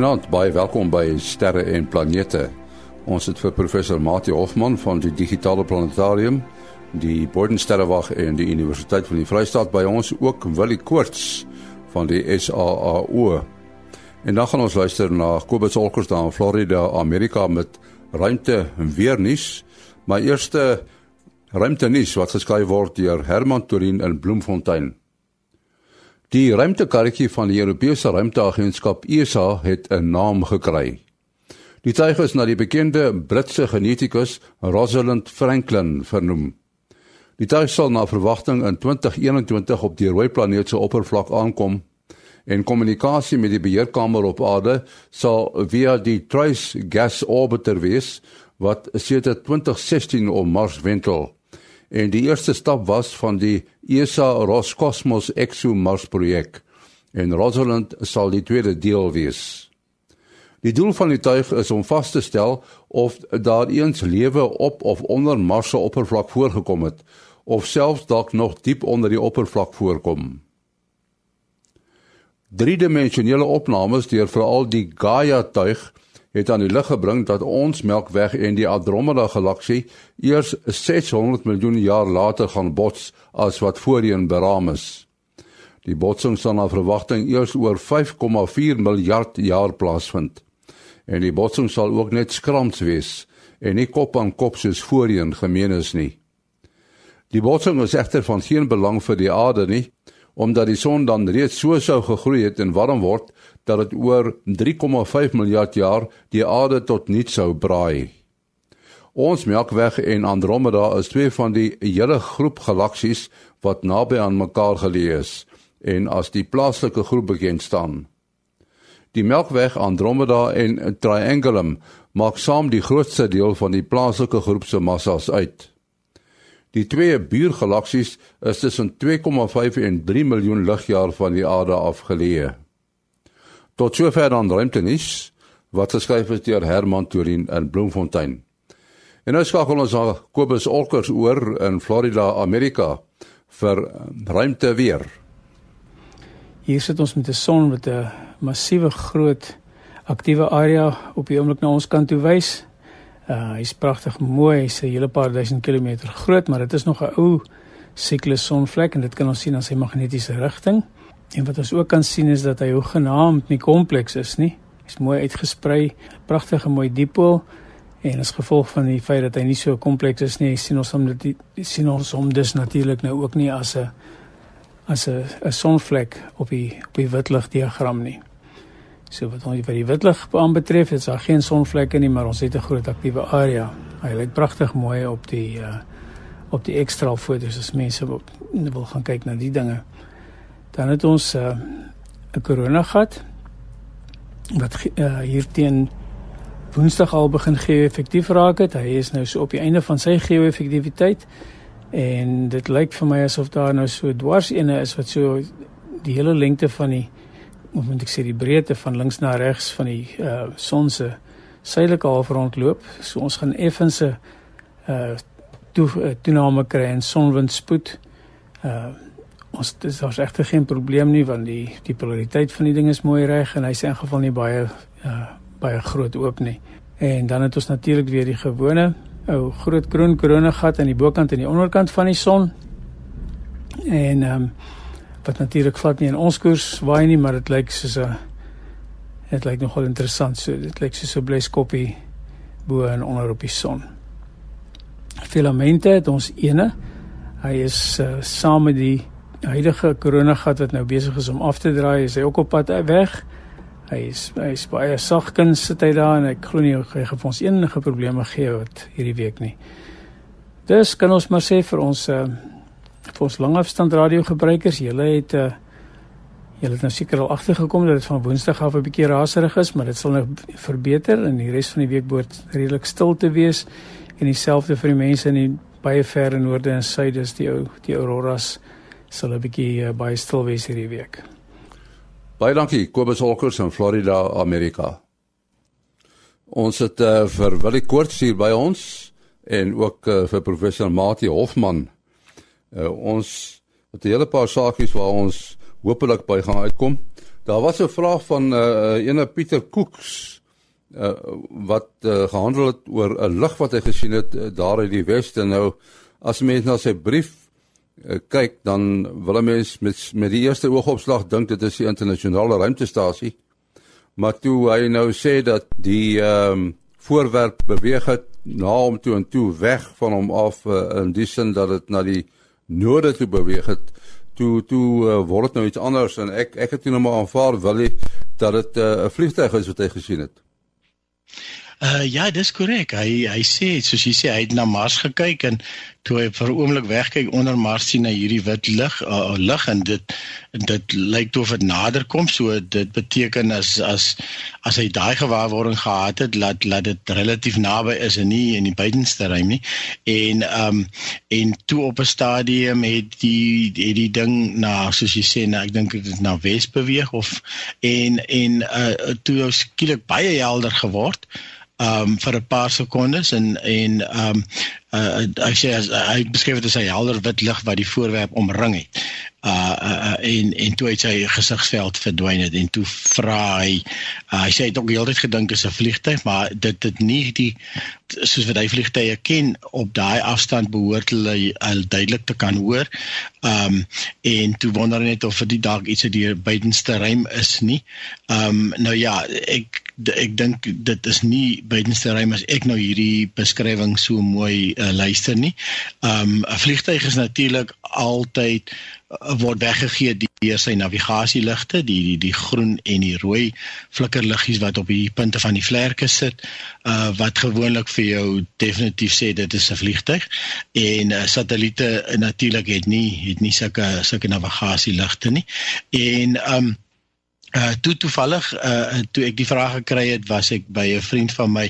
Goeienaand, baie welkom by Sterre en Planete. Ons het vir professor Mati Hofman van die Digitale Planetarium, die Bodensterrewag en die Universiteit van die Vrystaat by ons ook Willie Koorts van die SAAO. En dan gaan ons luister na Kobus Olkers daar in Florida, Amerika met ruimte en weer nuus. Maar eerste ruimte nuus wat geskryf word deur Herman Torin in Bloemfontein. Die ruimtekarretjie van die Europese Ruimteagentskap ESA het 'n naam gekry. Die tuig is na die bekende Britse genetikus Rosalind Franklin vernoem. Die tuig sal na verwagting in 2021 op die rooi planeet se oppervlak aankom en kommunikasie met die beheerkamer op aarde sal via die Trace Gas Orbiter wees wat sedert 2016 om Mars wentel en die eerste stap was van die ESA Roscosmos ExoMars projek en Rosalind sal die tweede deel wees. Die doel van die tuig is om vas te stel of daar eens lewe op of onder Mars se oppervlak voorgekom het of selfs dalk nog diep onder die oppervlak voorkom. Driedimensionele opnames deur veral die Gaia tuig het aan die lig gebring dat ons Melkweg en die Andromeda galaksie eers 600 miljoen jaar later gaan bots as wat voorheen beraam is. Die botsing sal na verwagting eers oor 5,4 miljard jaar plaasvind. En die botsing sal ook net skrams wees en nie kop aan kop soos voorheen gemeen is nie. Die botsing is egter van geen belang vir die aarde nie, omdat die son dan reeds so sou gegroei het en warm word dat dit oor 3,5 miljard jaar die aarde tot niks sou braai. Ons Melkweg en Andromeda is twee van die hele groep galaksies wat naby aan mekaar geleë is en as die plaaslike groep bekend staan. Die Melkweg, Andromeda en Triangulum maak saam die grootste deel van die plaaslike groep se massas uit. Die twee buurgalaksies is tussen 2,5 en 3 miljoen ligjaar van die aarde afgeleë. Tot sover dan ruimtenis wat geskryf is deur Herman Turin in Bloemfontein. En nou skakel ons na Kobus Olkers oor in Florida, Amerika vir ruimte weer. Hier sit ons met 'n son met 'n massiewe groot aktiewe area op die oomblik na ons kant toe wys. Uh hy's pragtig mooi, hy's 'n hele paar duisend kilometer groot, maar dit is nog 'n ou siklus sonvlek en dit kan ons sien aan sy magnetiese rigting. En wat ons ook kan sien is dat hy hoegenaamd nie kompleks is nie. Hy's mooi uitgesprei, pragtige mooi dipool en as gevolg van die feit dat hy nie so kompleks is nie, sien ons hom dit sien ons hom dus natuurlik nou ook nie as 'n as 'n 'n sonvlek op die op die witlig diagram nie. So wat ons vir die witlig aanbetref, is daar geen sonvlekke nie, maar ons het 'n groot aktiewe area. Hy lyk pragtig mooi op die uh op die ekstra foto's as mense wil, wil gaan kyk na die dinge. Dan het ons uh, 'n korona gat wat uh, hier teen Woensdag al begin geo-effektief raak het. Hy is nou so op die einde van sy geo-effektiwiteit en dit lyk vir my asof daar nou so dwars ene is wat so die hele lengte van die of moet ek sê die breedte van links na regs van die uh son se suidelike halfrond loop. So ons gaan effens 'n uh toe toename kry in sonwindspoed. Uh ons dis daar's regtig geen probleem nie want die die polariteit van die ding is mooi reg en hy's in geval nie baie uh, baie groot oop nie. En dan het ons natuurlik weer die gewone ou groot kroon korona gat aan die bokant en die onderkant van die son. En ehm um, wat natuurlik glad nie in ons koers waai nie, maar dit lyk soos 'n dit lyk nogal interessant. So dit lyk soos 'n blyskoppie bo en onder op die son. Filamente het ons ene. Hy is uh, saam met die huidige koronagat wat nou besig is om af te draai, is hy ook op pad weg. Hy is hy is baie sagkens sit hy daar en ek glo nie hy gaan ons enige probleme gee wat hierdie week nie. Dis kan ons maar sê vir ons uh vir ons langafstand radio gebruikers, julle het uh julle het nou seker al agtergekom dat dit van Woensdag af 'n bietjie raserig is, maar dit sal nou verbeter en die res van die week behoort redelik stil te wees en dieselfde vir die mense in die baie verre noorde en suide is die ou die auroras sal 'n bietjie uh, baie stil wees hierdie week. Baie dankie Kobus Holkers in Florida, Amerika. Ons het uh, vir Willie Koorts hier by ons en ook uh, vir professor Mati Hofman. Uh, ons het 'n hele paar saakies waar ons hopelik by gaan uitkom. Daar was 'n vraag van 'n uh, ene Pieter Koeks uh, wat uh, gehandel het oor 'n lig wat hy gesien het uh, daar in die weste. Nou as mense na sy brief uh, kyk, dan wil 'n mens met met die eerste oogopslag dink dit is die internasionale ruimtestasie. Maar toe hy nou sê dat die ehm um, voorwerp beweeg het na hom toe en toe weg van hom af uh, in die sin dat dit na die noorde toe beweeg het toe toe uh, word dit nou iets anders en ek ek het toe nou maar aanvaar wil jy dat dit 'n uh, vliegtuig is wat hy gesien het Uh ja, dis korrek. Hy hy sê soos jy sê hy het na Mars gekyk en toe hy vir 'n oomblik wegkyk onder Mars sien hy hierdie wit lig uh, lig en dit dit lyk of dit nader kom. So dit beteken as as as hy daai gewaarwording gehad het dat dat dit relatief naby is en nie in die buitenste ruim nie. En um en toe op 'n stadium het die het die ding na soos jy sê na ek dink dit na wes beweeg of en en uh toe skielik baie helder geword um vir 'n paar sekondes en en um uh, hy sê as hy beskryf dit as 'n helder wit lig wat die voorwerp omring het. Uh, uh en en toe het sy gesigsveld verdwyn het en toe vra hy uh, hy sê hy het ook heeltyd gedink is 'n vliegtyg maar dit dit nie die soos wat hy vliegtye ken op daai afstand behoort hulle al duidelik te kan hoor. Um en toe wonder net of dit dalk iets uit die buitenste ruim is nie. Um nou ja, ek ek dink dit is nie ruim as ek nou hierdie beskrywing so mooi uh, luister nie. Um 'n vliegtyg is natuurlik altyd uh, word weggegee deur sy navigasieligte, die die die groen en die rooi flikkerliggies wat op die punte van die vlerke sit, uh wat gewoonlik vir jou definitief sê dit is 'n vliegtyg. En uh, satelliete uh, natuurlik het nie het nie sulke sulke navigasieligte nie. En um Uh toe toevallig uh toe ek die vraag gekry het was ek by 'n vriend van my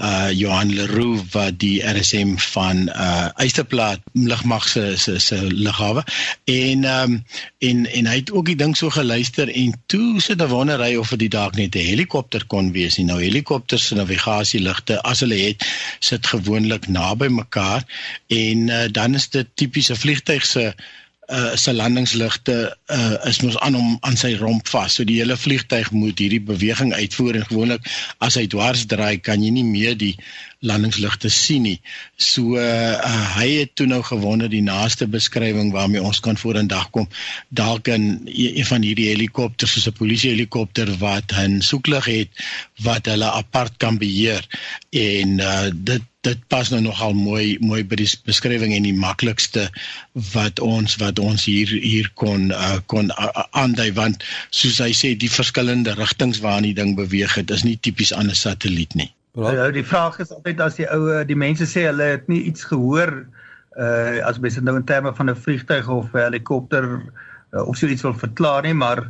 uh Johan Leroux wat die RSM van uh Eysterplaat lugmag se se se lughawe. En um en en hy het ook die ding so geluister en toe sit 'n wonder hy of dit dalk net 'n helikopter kon wees nie. Nou helikopters se navigasieligte as hulle het sit gewoonlik naby mekaar en uh, dan is dit tipiese vliegtyg se uh se landingsligte uh is mos aan hom aan sy romp vas. So die hele vliegtyg moet hierdie beweging uitvoer en gewoonlik as hy dwars draai kan jy nie meer die landingsligte sien nie. So uh hy het toe nou gewonder die naaste beskrywing waarmee ons kan vorendag kom dalk in een van hierdie helikopters soos 'n polisie helikopter wat 'n soeklig het wat hulle apart kan beheer en uh dit dit pas nou nogal mooi mooi by die beskrywing en die maklikste wat ons wat ons hier hier kon uh, kon aandui want soos hy sê die verskillende rigtings waarin die ding beweeg het is nie tipies aan 'n satelliet nie. Nou die vraag is altyd as die ou die mense sê hulle het nie iets gehoor uh as mens nou in terme van 'n vliegtyg of 'n helikopter uh, of so iets wil verklaar nie maar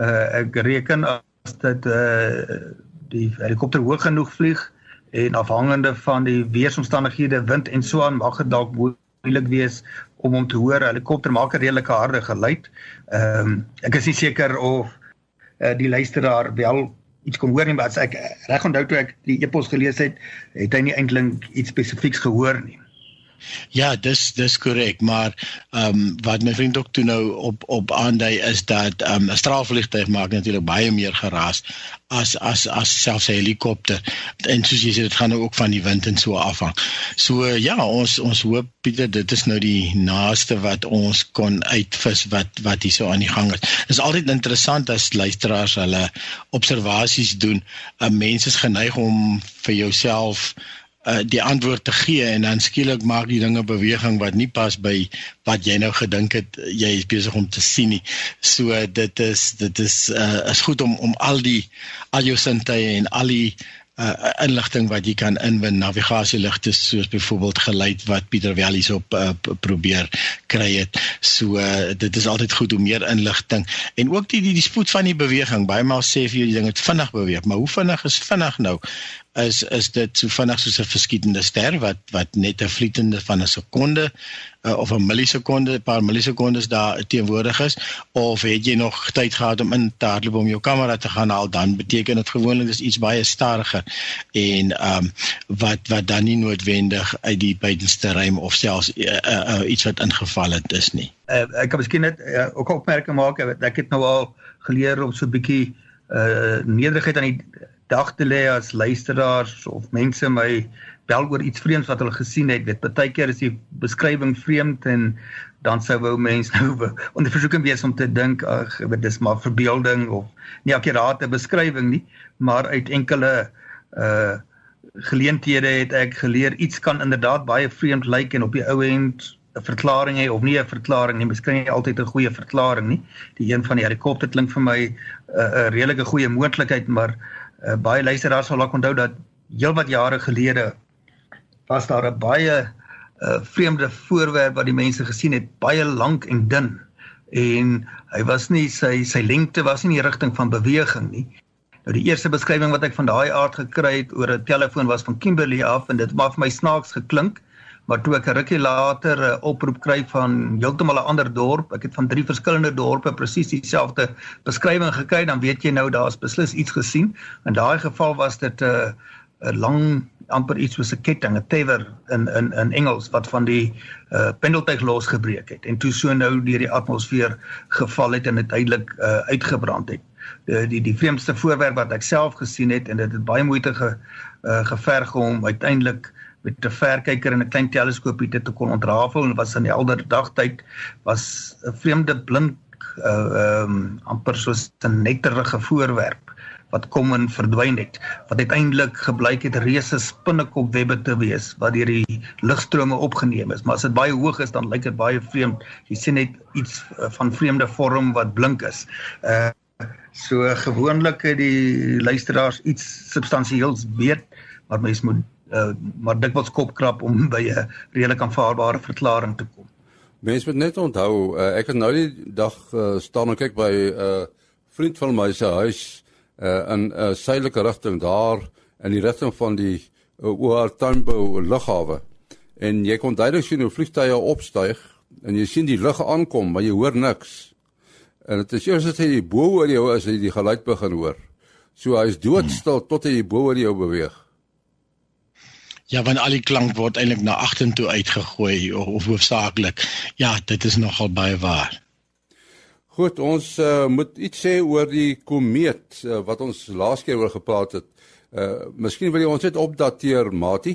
uh ek reken as dit uh die helikopter hoog genoeg vlieg en afhangende van die weeromstandighede, wind en so aan mag dit dalk moeilik wees om hom te hoor. Helikopter maak 'n redelike harde geluid. Ehm um, ek is nie seker of uh, die luisteraar wel iets kon hoor nie, maar as ek reg onthou toe ek die epos gelees het, het hy nie eintlik iets spesifieks gehoor nie. Ja, dis dis korrek, maar ehm um, wat my vriend ook toe nou op op aandui is dat ehm um, 'n straalvliegtuig maak natuurlik baie meer geraas as as as selfs 'n helikopter. En soos jy sê, dit gaan nou ook van die wind en so afhang. So ja, ons ons hoop Pieter, dit is nou die naaste wat ons kon uitvis wat wat hierso aan die gang is. Dit is altyd interessant as luisteraars hulle observasies doen. 'n Mens is geneig om vir jouself uh, die antwoord te gee en dan skielik maak die dinge beweging wat nie pas by wat jy nou gedink het jy is besig om te sien nie. So dit is dit is uh, is goed om om al die al jou sintuie en al die uh, inligting wat jy kan inwin navigasieligte soos byvoorbeeld geluid wat Pieter Wellies op uh, probeer kry het. So uh, dit is altyd goed om meer inligting en ook die die, die spoed van die beweging. Baie maal sê vir jy die ding het vinnig beweeg, maar hoe vinnig is vinnig nou? Is is dit so vinnig soos 'n verskietende ster wat wat net 'n vlietende van 'n sekonde uh, of 'n millisekonde, 'n paar millisekondes daar teenwoordig is of het jy nog tyd gehad om in te hardloop om jou kamera te gaan haal dan beteken dit gewoonlik dis iets baie stadiger en ehm um, wat wat dan nie noodwendig uit die buitenste ruim of selfs uh, uh, uh, iets wat ingeval het is nie. Uh, ek kan miskien net uh, ook opmerking maak ek het nou al geleer om so 'n bietjie uh nederigheid aan die dag te lê as luisteraars of mense my bel oor iets vreemds wat hulle gesien het. Dit baie keer is die beskrywing vreemd en dan sou wou mense nou onder versoeking wees om te dink ag dit is maar verbeelding of nie akkurate beskrywing nie, maar uit enkele uh geleenthede het ek geleer iets kan inderdaad baie vreemd lyk en op die ou end 'n verklaring hê of nie 'n verklaring nie, miskien nie altyd 'n goeie verklaring nie. Die een van die helikopter klink vir my 'n uh, 'n redelike goeie moontlikheid, maar uh, baie luisteraars sal dalk onthou dat heelwat jare gelede was daar 'n baie uh, vreemde voorwerp wat die mense gesien het, baie lank en dun en hy was nie sy sy lengte was nie in die rigting van beweging nie. Nou die eerste beskrywing wat ek van daai aard gekry het oor 'n telefoon was van Kimberley af en dit het maar vir my snaaks geklink. Maar toe ek 'n rukkie later 'n oproep kry van heeltemal 'n ander dorp, ek het van drie verskillende dorpe presies dieselfde beskrywing gekry, dan weet jy nou daar's beslis iets gesien. In daai geval was dit 'n uh, 'n lang amper iets soos 'n ketting, 'n tether in in in Engels wat van die uh pendeltuig losgebreek het en toe so nou deur die atmosfeer geval het en uiteindelik uh uitgebrand het. Die die die vreemdste voorwerp wat ek self gesien het en dit het baie moeite ge uh geverg om uiteindelik met 'n verkyker en 'n klein teleskoopie dit te kon ontrafel en was in die helder dagtyd was 'n vreemde blink uh ehm um, amper soos 'n netterige voorwerp wat kom en verdwyn het wat uiteindelik gebleik het reuse spinnekopwebbe te wees wat deur die ligstrome opgeneem is. Maar as dit baie hoog is dan lyk dit baie vreemd. Jy sien net iets eh, van vreemde vorm wat blink is. Uh so gewoonlik die luisteraars iets substansieels weet maar mens moet uh, maar dikwels kopkrap om by 'n redelik aanvaarbare verklaring te kom mens moet net onthou uh, ek het nou die dag uh, staan en kyk by 'n uh, vriend van my se huis uh, in 'n uh, suidelike rigting daar in die rigting van die uh, OR Tambo lughawe. En jy kon duidelik sien hoe vliegtye opstyg en jy sien die lug aankom, maar jy hoor niks. En dit is eers as hy bo oor jou is, hy die geluid begin hoor. So hy is doodstil hmm. tot hy bo oor jou beweeg. Ja, want al die klank word eintlik na agtertoe uitgegooi of, of hoofsaaklik. Ja, dit is nogal baie waar. Goed, ons uh, moet iets sê oor die komeet uh, wat ons laas keer oor gepraat het. Uh miskien wil jy ons net opdateer, Mati?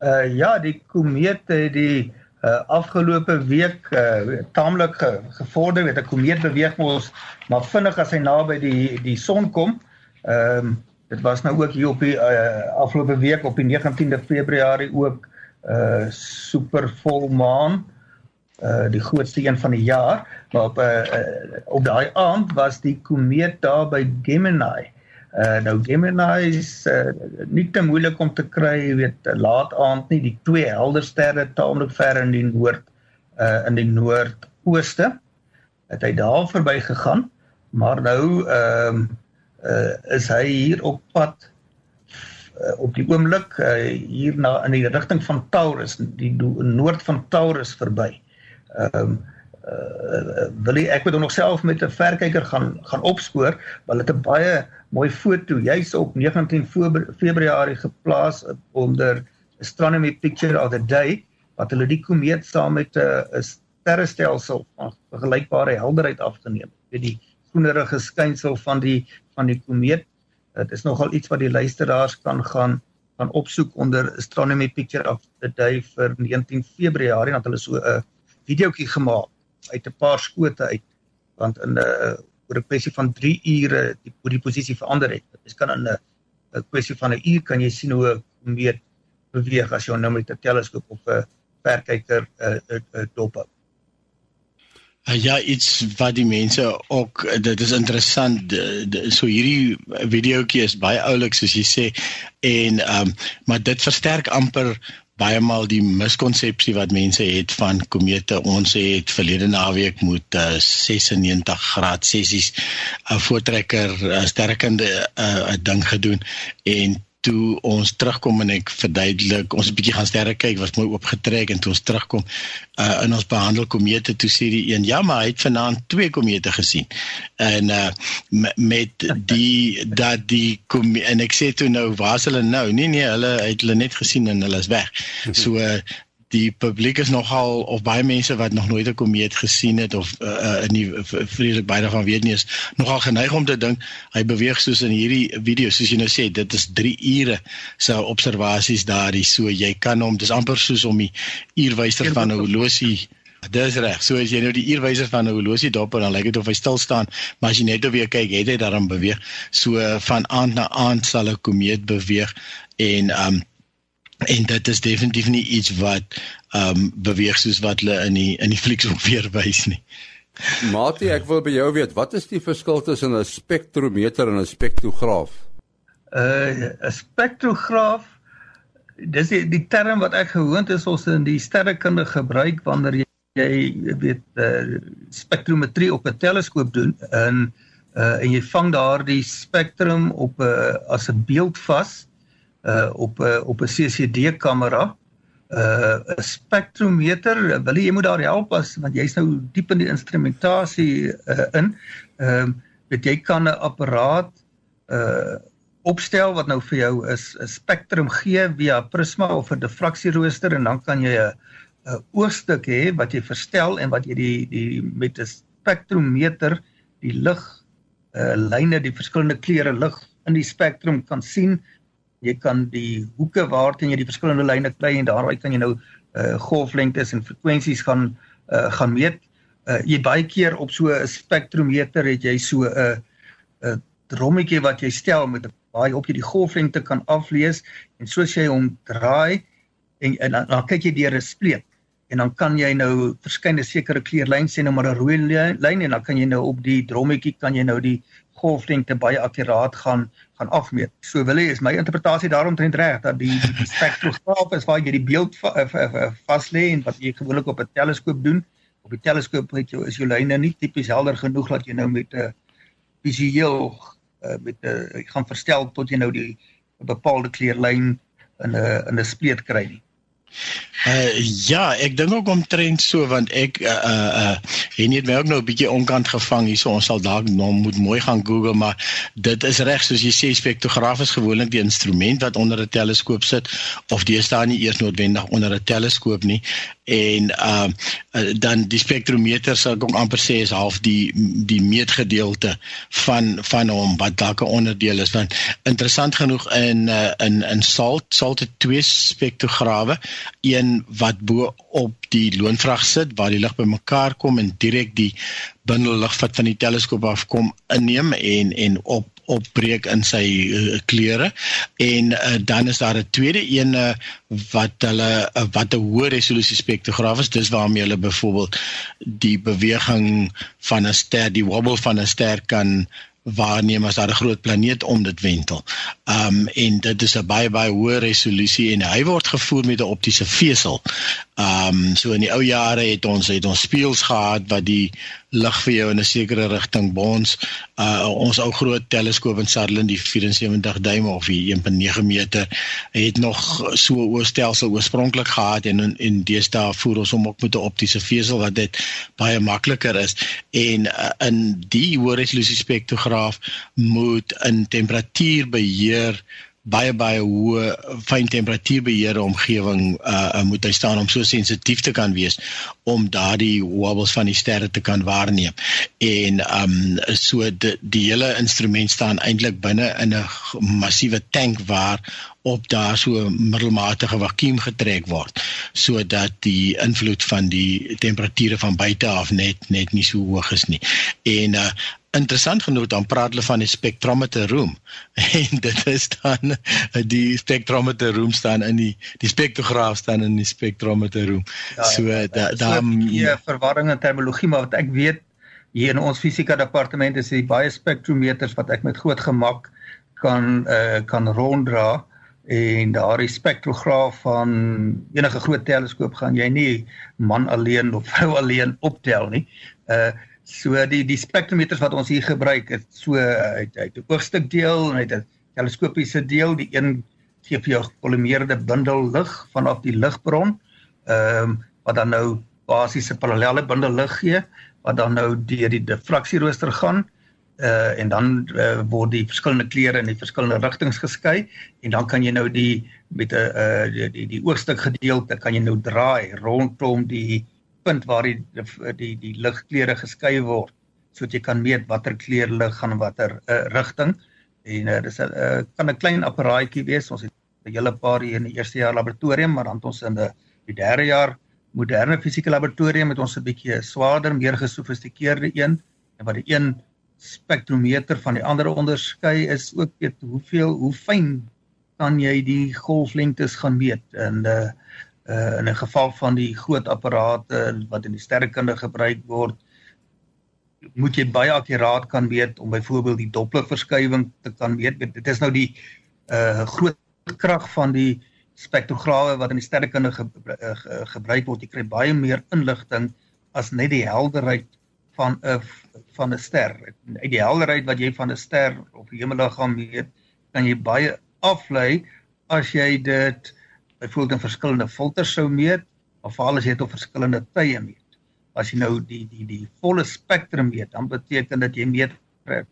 Uh ja, die komeet het die uh afgelope week uh taamlik ge, gevorder, weet 'n komeet beweeg mos maar vinnig as hy naby die die son kom. Ehm um, dit was nou ook hier op die uh, afgelope week op die 19de Februarie ook uh super volmaan. Uh uh die grootste een van die jaar maar op uh, uh op daai aand was die komeet daar by Gemini. Uh nou Gemini is uh, nie te moeilik om te kry, jy weet, laat aand nie die twee helder sterre taamlik ver in die noord uh in die noordooste. Het hy daar verby gegaan, maar nou ehm uh, uh is hy hier op pad uh, op die oomblik uh, hier na in die rigting van Taurus, die noord van Taurus verby. Ehm um, uh, wil jy ek moet nog self met 'n verkyker gaan gaan opspoor, want het 'n baie mooi foto juis op 19 Februarie geplaas onder Astronomy Picture of the Day wat hulle die komeet saam met 'n uh, sterrestelsel van vergelykbare helderheid afgeneem. Dit die groenerige skynsel van die van die komeet. Dit is nogal iets wat die luisteraars kan gaan gaan opsoek onder Astronomy Picture of the Day vir 19 Februarie want hulle so 'n uh, videoetjie gemaak uit 'n paar skote uit want in 'n uh, oor 'n kwessie van 3 ure die hoe die posisie verander het. Dit kan in 'n 'n kwessie van 'n uur kan jy sien hoe 'n komeet beweeg as jy nou met 'n teleskoop of 'n verkyker 'n uh, uh, uh, dop hou. Uh, ja, iets wat die mense ook dit is interessant so hierdie videoetjie is baie oulik soos jy sê en ehm um, maar dit versterk amper baie maal die miskonsepsie wat mense het van komete. Ons het verlede naweek met uh, 96 graad sessies 'n uh, voortrekker uh, sterkende 'n uh, ding gedoen en toe ons terugkom en ek verduidelik ons 'n bietjie gaan sterre kyk was mooi oopgetrek en toe ons terugkom uh, in ons behandel komete toe sê die een ja maar hy het vanaand twee komete gesien. En uh, met die dat die komete, en ek sê toe nou waar is hulle nou? Nee nee hulle het hulle net gesien en hulle is weg. So uh, die publiek is nogal of baie mense wat nog nooit 'n komeet gesien het of uh, in die vreeslik baie daarvan weet nie is nogal geneig om te dink hy beweeg soos in hierdie video soos jy nou sê dit is 3 ure se observasies daardie so jy kan hom dis amper soos om die uurwyser van 'n horlosie Dis reg. So as jy nou die uurwyser van 'n horlosie dop en dan lyk dit of hy stil staan, maar as jy net weer kyk, het hy daarin beweeg. So van aand na aand sal 'n komeet beweeg en um en dit is definitief nie iets wat ehm um, beweeg soos wat hulle in die in die flieks ongeveer wys nie. Matie, ek wil by jou weet, wat is die verskil tussen 'n spektrometer en 'n spektrograaf? Uh 'n spektrograaf dis die, die term wat ek gewoond is ons in die sterrekunde gebruik wanneer jy, jy weet uh spektrometrie op 'n teleskoop doen en uh en jy vang daardie spektrum op 'n uh, as 'n beeld vas uh op uh, op 'n CCD kamera. Uh 'n spektrometer, wil jy moet daar help as want jy's nou diep in die instrumentasie uh, in. Ehm uh, weet jy kan 'n apparaat uh opstel wat nou vir jou is 'n spektrum gee via prisma of 'n diffraksierooster en dan kan jy 'n 'n oogstuk hê wat jy verstel en wat jy die die met 'n spektrometer die lig uh lyne die verskillende kleure lig in die spektrum kan sien jy kan die hoeke waarteen jy die verskillende lyne kry en daaruit kan jy nou uh golflengtes en frekwensies gaan uh gaan meet. Uh jy baie keer op so 'n spektrometer het jy so 'n uh, 'n uh, drommetjie wat jy stel met 'n baie op jy die golflengte kan aflees en soos jy hom draai en, en dan, dan kyk jy deur 'n spleet en dan kan jy nou verskeie sekere kleurlyne sien nou maar 'n rooi lyn en dan kan jy nou op die drommetjie kan jy nou die golflengte baie akkuraat gaan gaan afmeet. So wil jy is my interpretasie daaromtrent reg dat die die spektrograaf is waar jy die beeld vas lê en wat jy gewoonlik op 'n teleskoop doen. Op die teleskoop het jy is jou lyne nie tipies helder genoeg dat jy nou met 'n visueel uh, met 'n gaan verstel tot jy nou die bepaalde kleurlyn in 'n in 'n spleet kry nie. Uh ja, ek dink ook omtrent so want ek uh uh, uh en jy het my ook nou 'n bietjie onkant gevang hierso. Ons sal dalk nou moet mooi gaan Google, maar dit is reg soos jy sê spektrograaf is gewoonlik die instrument wat onder 'n teleskoop sit of staan nie eers noodwendig onder 'n teleskoop nie. En uh, uh dan die spektrometer sal ek amper sê is half die die meetgedeelte van van hom wat dalk 'n onderdeel is. Want interessant genoeg in uh, in in salt salt het twee spektrograwe. Een wat bo op die loonvrag sit waar die lig bymekaar kom en direk die bundel lig wat van die teleskoop af kom inneem en en op opbreek in sy uh, kleure en uh, dan is daar 'n tweede een uh, wat hulle uh, wat 'n hoë resolusie spektrograaf is dis waarmee hulle byvoorbeeld die beweging van 'n ster die wobble van 'n ster kan waarneem as daar 'n groot planeet om dit wentel. Um en dit is 'n baie baie hoë resolusie en hy word gevoer met 'n optiese vesel. Um so in die ou jare het ons het ons spieëls gehad wat die lig vir jou in 'n sekere rigting bons. Uh ons ou groot teleskoop in Sutherland die 74 duim of die 1.9 meter het nog so 'n oorstelsel oorspronklik gehad en en, en deesdae voer ons hom ook met 'n optiese vesel wat dit baie makliker is en uh, in die hoë resolusie spektrograaf moet in temperatuurbeheer baie baie hoë fyn temperatuurbeheer omgewing uh moet hy staan om so sensitief te kan wees om daardie wobbles van die sterre te kan waarneem. En um so die, die hele instrument staan eintlik binne in 'n massiewe tank waar op daar so middelmatige vakuum getrek word sodat die invloed van die temperature van buite af net net nie so hoog is nie. En uh interessant genoeg dan praat hulle van die spectrometer room en dit is dan die spectrometer room staan in die die spektrograaf staan in die spectrometer room. Ja, so ja, da da ja verwarring in terminologie maar wat ek weet hier in ons fisika departement is die baie spektrometers wat ek met groot gemak kan uh, kan ronddra en daardie spektrograaf van enige groot teleskoop gaan jy nie man alleen of vrou alleen optel nie. Uh so die die spektrometers wat ons hier gebruik is so uit uit 'n oogstuk deel en uit 'n teleskopiese deel, die een gee vir jou gepolymeerde bundel lig vanaf die ligbron. Ehm um, wat dan nou basiese parallelle bundel lig gee wat dan nou deur die diffraksierooster gaan uh en dan uh, word die verskillende kleure in die verskillende rigtings geskei en dan kan jy nou die met 'n uh die die, die oogstuk gedeelte kan jy nou draai rondom die punt waar die die die, die ligkleure geskei word sodat jy kan meet watter kleur lig gaan watter uh, rigting. En uh, dis 'n uh, kan 'n klein apparaatjie wees. Ons het 'n hele paar hier in die eerste jaar laboratorium maar dan het ons in die, die derde jaar moderne fisieke laboratorium met ons 'n bietjie swaarder meer gesofistikeerde een. En wat die een spektrometer van die ander onderskei is ook weet hoeveel hoe fyn kan jy die golflengtes gaan meet? En uh, uh in 'n geval van die groot apparate wat in die sterrekunde gebruik word moet jy baie akkuraat kan meet om byvoorbeeld die Doppler verskywing te kan meet. Dit is nou die uh groot krag van die spektrograwe wat in die sterrekunde ge, uh, gebruik word. Jy kry baie meer inligting as net die helderheid van 'n van 'n ster. Uit die helderheid wat jy van 'n ster of hemelliggaam meet, kan jy baie aflei as jy dit byvoorbeeld in verskillende filters sou meet of veral as jy dit op verskillende tye meet. As jy nou die die die volle spektrum meet, dan beteken dit jy meet 'n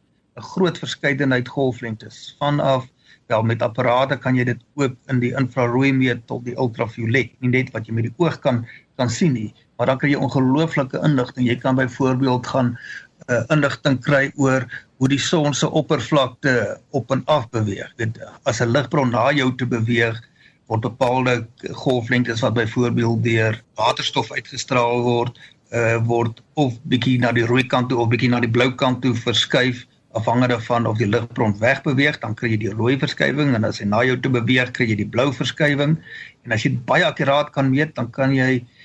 groot verskeidenheid golflengtes vanaf wel met apparate kan jy dit ook in die infrarooi meet tot die ultraviolet, nie net wat jy met die oog kan kan sien nie, maar dan kan jy ongelooflike inligting. Jy kan byvoorbeeld gaan uh, inligting kry oor hoe die son se oppervlakte op en af beweeg. Dit as 'n ligbron na jou te beweeg word bepaalde golflengtes wat byvoorbeeld deur waterstof uitgestraal word, uh, word of bietjie na die rooi kant toe of bietjie na die blou kant toe verskuif afhangende van of die ligbron wegbeweeg, dan kry jy die rooi verskywing en as hy na jou toe beweeg, kry jy die blou verskywing. En as jy baie akkuraat kan meet, dan kan jy uh,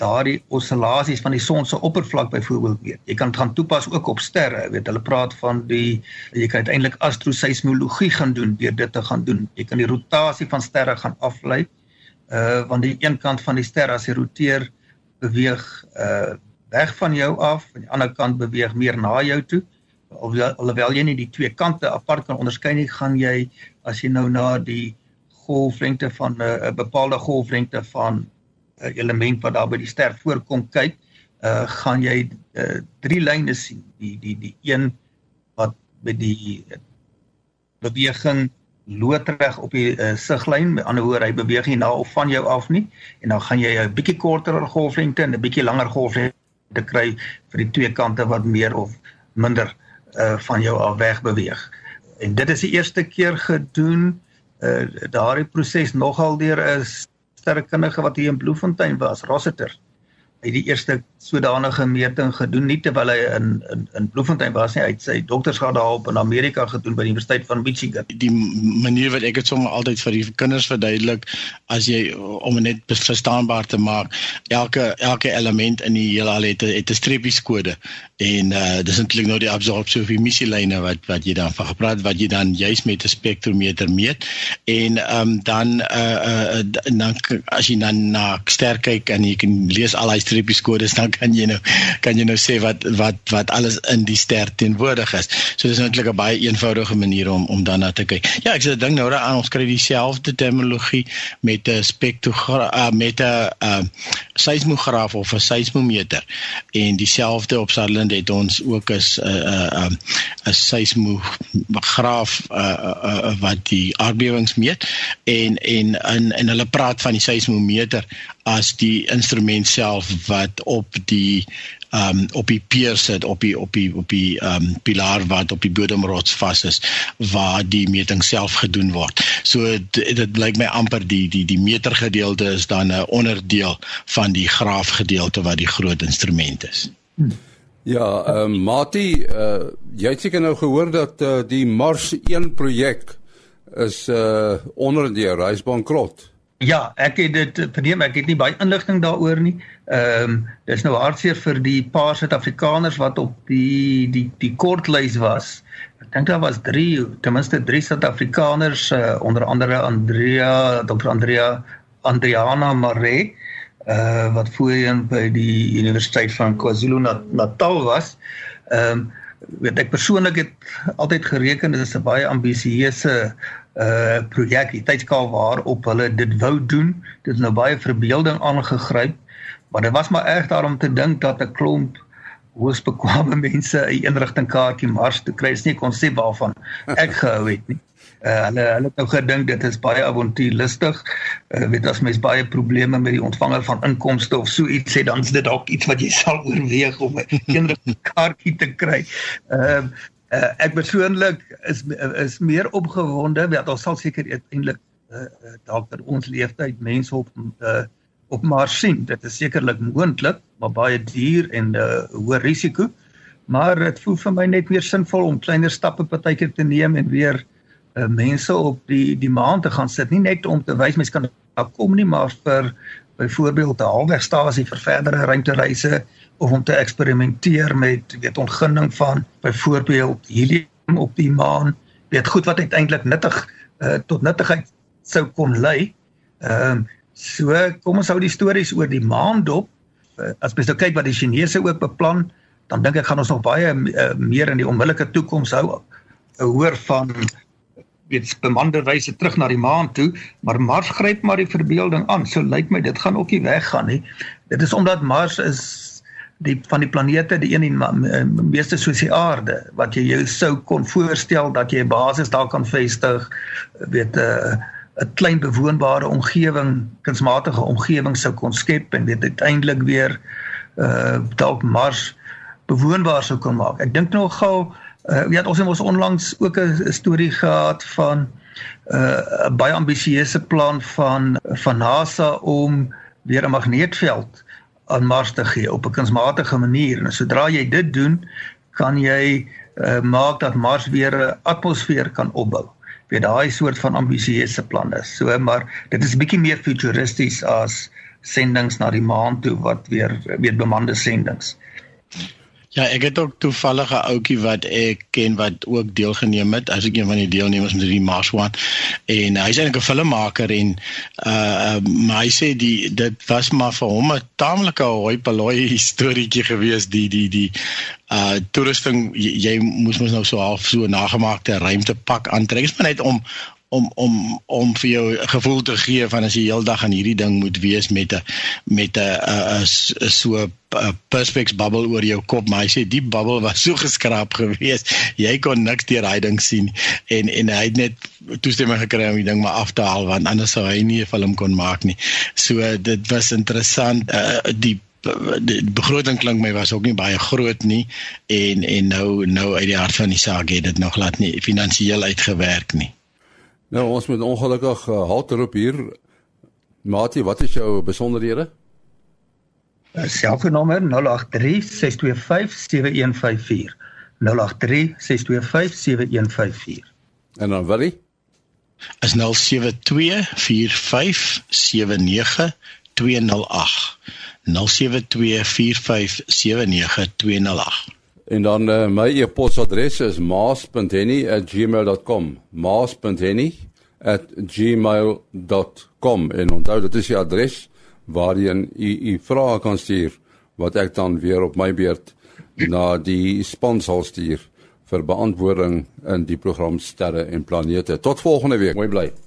daardie oscillasies van die son se oppervlak byvoorbeeld weet. Jy kan dit gaan toepas ook op sterre. Weet hulle praat van die jy kan uiteindelik astroseismologie gaan doen deur dit te gaan doen. Jy kan die rotasie van sterre gaan aflei. Uh want die een kant van die ster as hy roteer beweeg uh weg van jou af en die ander kant beweeg meer na jou toe. Of alhoewel jy nie die twee kante apart kan onderskei nie, gaan jy as jy nou na die golflengte van 'n uh, bepaalde golflengte van element wat daar by die ster voorkom kyk, uh gaan jy uh, drie lyne sien. Die die die een wat by die beweging loodreg op die uh, siglyn, met ander woorde hy beweeg nie na of van jou af nie en dan gaan jy 'n bietjie korter golflengte en 'n bietjie langer golflengte kry vir die twee kante wat meer of minder uh van jou af weg beweeg. En dit is die eerste keer gedoen uh daardie proses nogal deur is sterrekundige wat hier in Bloemfontein was, Rossiter. Hy die eerste sodanige meting gedoen nie terwyl hy in in in Bloemfontein was nie. Hy het sy doktorsgraad daar op in Amerika gedoen by die Universiteit van Michigan. Die manier wat ek dit sommer altyd vir die kinders verduidelik as jy om dit net verstaanbaar te maak, elke elke element in die heelal het het 'n streepieskode en uh dis eintlik nou die absorpsie of emissielyne wat wat jy dan van gepraat wat jy dan juis met 'n spektrometer meet en um dan uh uh dan as jy dan na ster kyk en jy kan lees al daai streepieskodes dan kan jy nou kan jy nou sê wat wat wat alles in die ster teenwoordig is. So dis eintlik 'n baie eenvoudige manier om om dan na te kyk. Ja, ek sê ding nou daaraan ons kry dieselfde terminologie met 'n spektrograaf uh, met 'n uh, seismograaf of 'n seismometer en dieselfde op Sutherland het ons ook as 'n uh, 'n uh, 'n seismograaf uh, uh, uh, wat die aardbewings meet en en en en hulle praat van die seismometer as die instrument self wat op die um op die pier sit op die op die op die um pilaar wat op die bodemrots vas is waar die meting self gedoen word. So dit blyk my amper die die die meter gedeelte is dan 'n onderdeel van die graaf gedeelte wat die groot instrument is. Ja, ehm um, Mati, uh, jy het seker nou gehoor dat uh, die Mars 1 projek is uh onder die reisbankrot. Ja, ek het dit verneem, ek het nie baie inligting daaroor nie. Ehm um, dis nou hartseer vir die paar Suid-Afrikaners wat op die die die kortlys was. Ek dink daar was 3, ten minste 3 Suid-Afrikaners uh, onder andere Andrea, Dr. Andrea Andriana Mare uh wat voorheen by die Universiteit van KwaZulu-Natal was. Ehm um, weet ek persoonlik het altyd gereken dit is 'n baie ambisieuse uh projek, die tydskaal waarop hulle dit wou doen. Dit is nou baie verbeelding aangegryp, maar dit was maar erg daarom te dink dat 'n klomp hoogs bekwame mense 'n eenrigting kaartjie Mars toe kry. Dit is nie 'n konsep waarvan ek gehou het nie. Uh, hulle hulle het nou gedink dit is baie avontuurlustig. Uh, weet as mens baie probleme met die ontvanger van inkomste of so iets het, dan is dit dalk iets wat jy sal oorweeg om 'n eendag kaartjie te kry. Ehm uh, uh, ek persoonlik is is meer opgewonde dat ons sal seker uiteindelik uh, dalk in ons leeftyd mense op uh, op Mars sien. Dit is sekerlik moontlik, maar baie duur en 'n uh, hoë risiko. Maar dit voel vir my net meer sinvol om kleiner stappe partykeer te neem en weer uh, mense op die die maan te gaan sit nie net om te wys mense kan daar kom nie maar vir byvoorbeeld 'n halwegstasie vir verdere ruimtereise of om te eksperimenteer met weet ontginning van byvoorbeeld helium op die maan weet goed wat uiteindelik nuttig uh, tot nuttigheid sou kon lei. Ehm uh, so kom ons hou die stories oor die maan dop. Uh, as mens nou kyk wat die Chinese ook beplan, dan dink ek gaan ons nog baie uh, meer in die onmiddellike toekoms hou uh, hoor van weet bemande reise terug na die maan toe, maar Mars gryp maar die verbeelding aan. So lyk my dit gaan ook nie weggaan nie. Dit is omdat Mars is die van die planete die een en meeste soos die aarde wat jy jou sou kon voorstel dat jy 'n basis daar kan vestig, weet 'n uh, 'n klein bewoonbare omgewing, kunsmatige omgewing sou kon skep en dit uiteindelik weer uh dalk Mars bewoonbaar sou kon maak. Ek dink nog gou Uh ja, ons het ons onlangs ook 'n storie gehad van uh 'n baie ambisieuse plan van van NASA om weer 'n magneetveld aan Mars te gee op 'n kunsmatige manier. En sodra jy dit doen, kan jy uh maak dat Mars weer 'n atmosfeer kan opbou. Weet daai soort van ambisieuse planne. So maar dit is bietjie meer futuristies as sendings na die maan toe wat weer weer bemande sendings. Ja, ek het ook toevallig 'n ouetjie wat ek ken wat ook deelgeneem het. As ek een van die deelnemers met die Mars One en hy's eintlik 'n filmmaker en uh maar hy sê die dit was maar vir hom 'n taamlike hoi paloi historietjie gewees die die die uh toerusting jy, jy moes mos nou so half so nagemaakte ruimtepak aantrek. Dit is maar net om om om om vir jou 'n gevoel te gee van as jy heeldag aan hierdie ding moet wees met 'n met 'n so 'n perspex bubble oor jou kop maar hy sê die bubble was so geskraap geweest jy kon niks deur daai ding sien en en hy het net toestemming gekry om die ding maar af te haal want anders sou hy nie 'n film kon maak nie. So dit was interessant uh, die die begroting klink my was ook nie baie groot nie en en nou nou uit die hart van die saak het dit nog laat nie finansiëel uitgewerk nie Nou ons moet ongelukkig uh, halt erop hier. Mati, wat is jou besonderhede? Uh, selfoonnommer 0836257154. 0836257154. En dan Willie? Is 0724579208. 0724579208. En dan uh, my e-posadres is maas.henny@gmail.com. maas.henny@gmail.com. En onthou dit is die adres waarheen u u vrae kan stuur wat ek dan weer op my beurt na die span sal stuur vir beantwoording in die program sterre en planete. Tot volgende week. Mooi bly.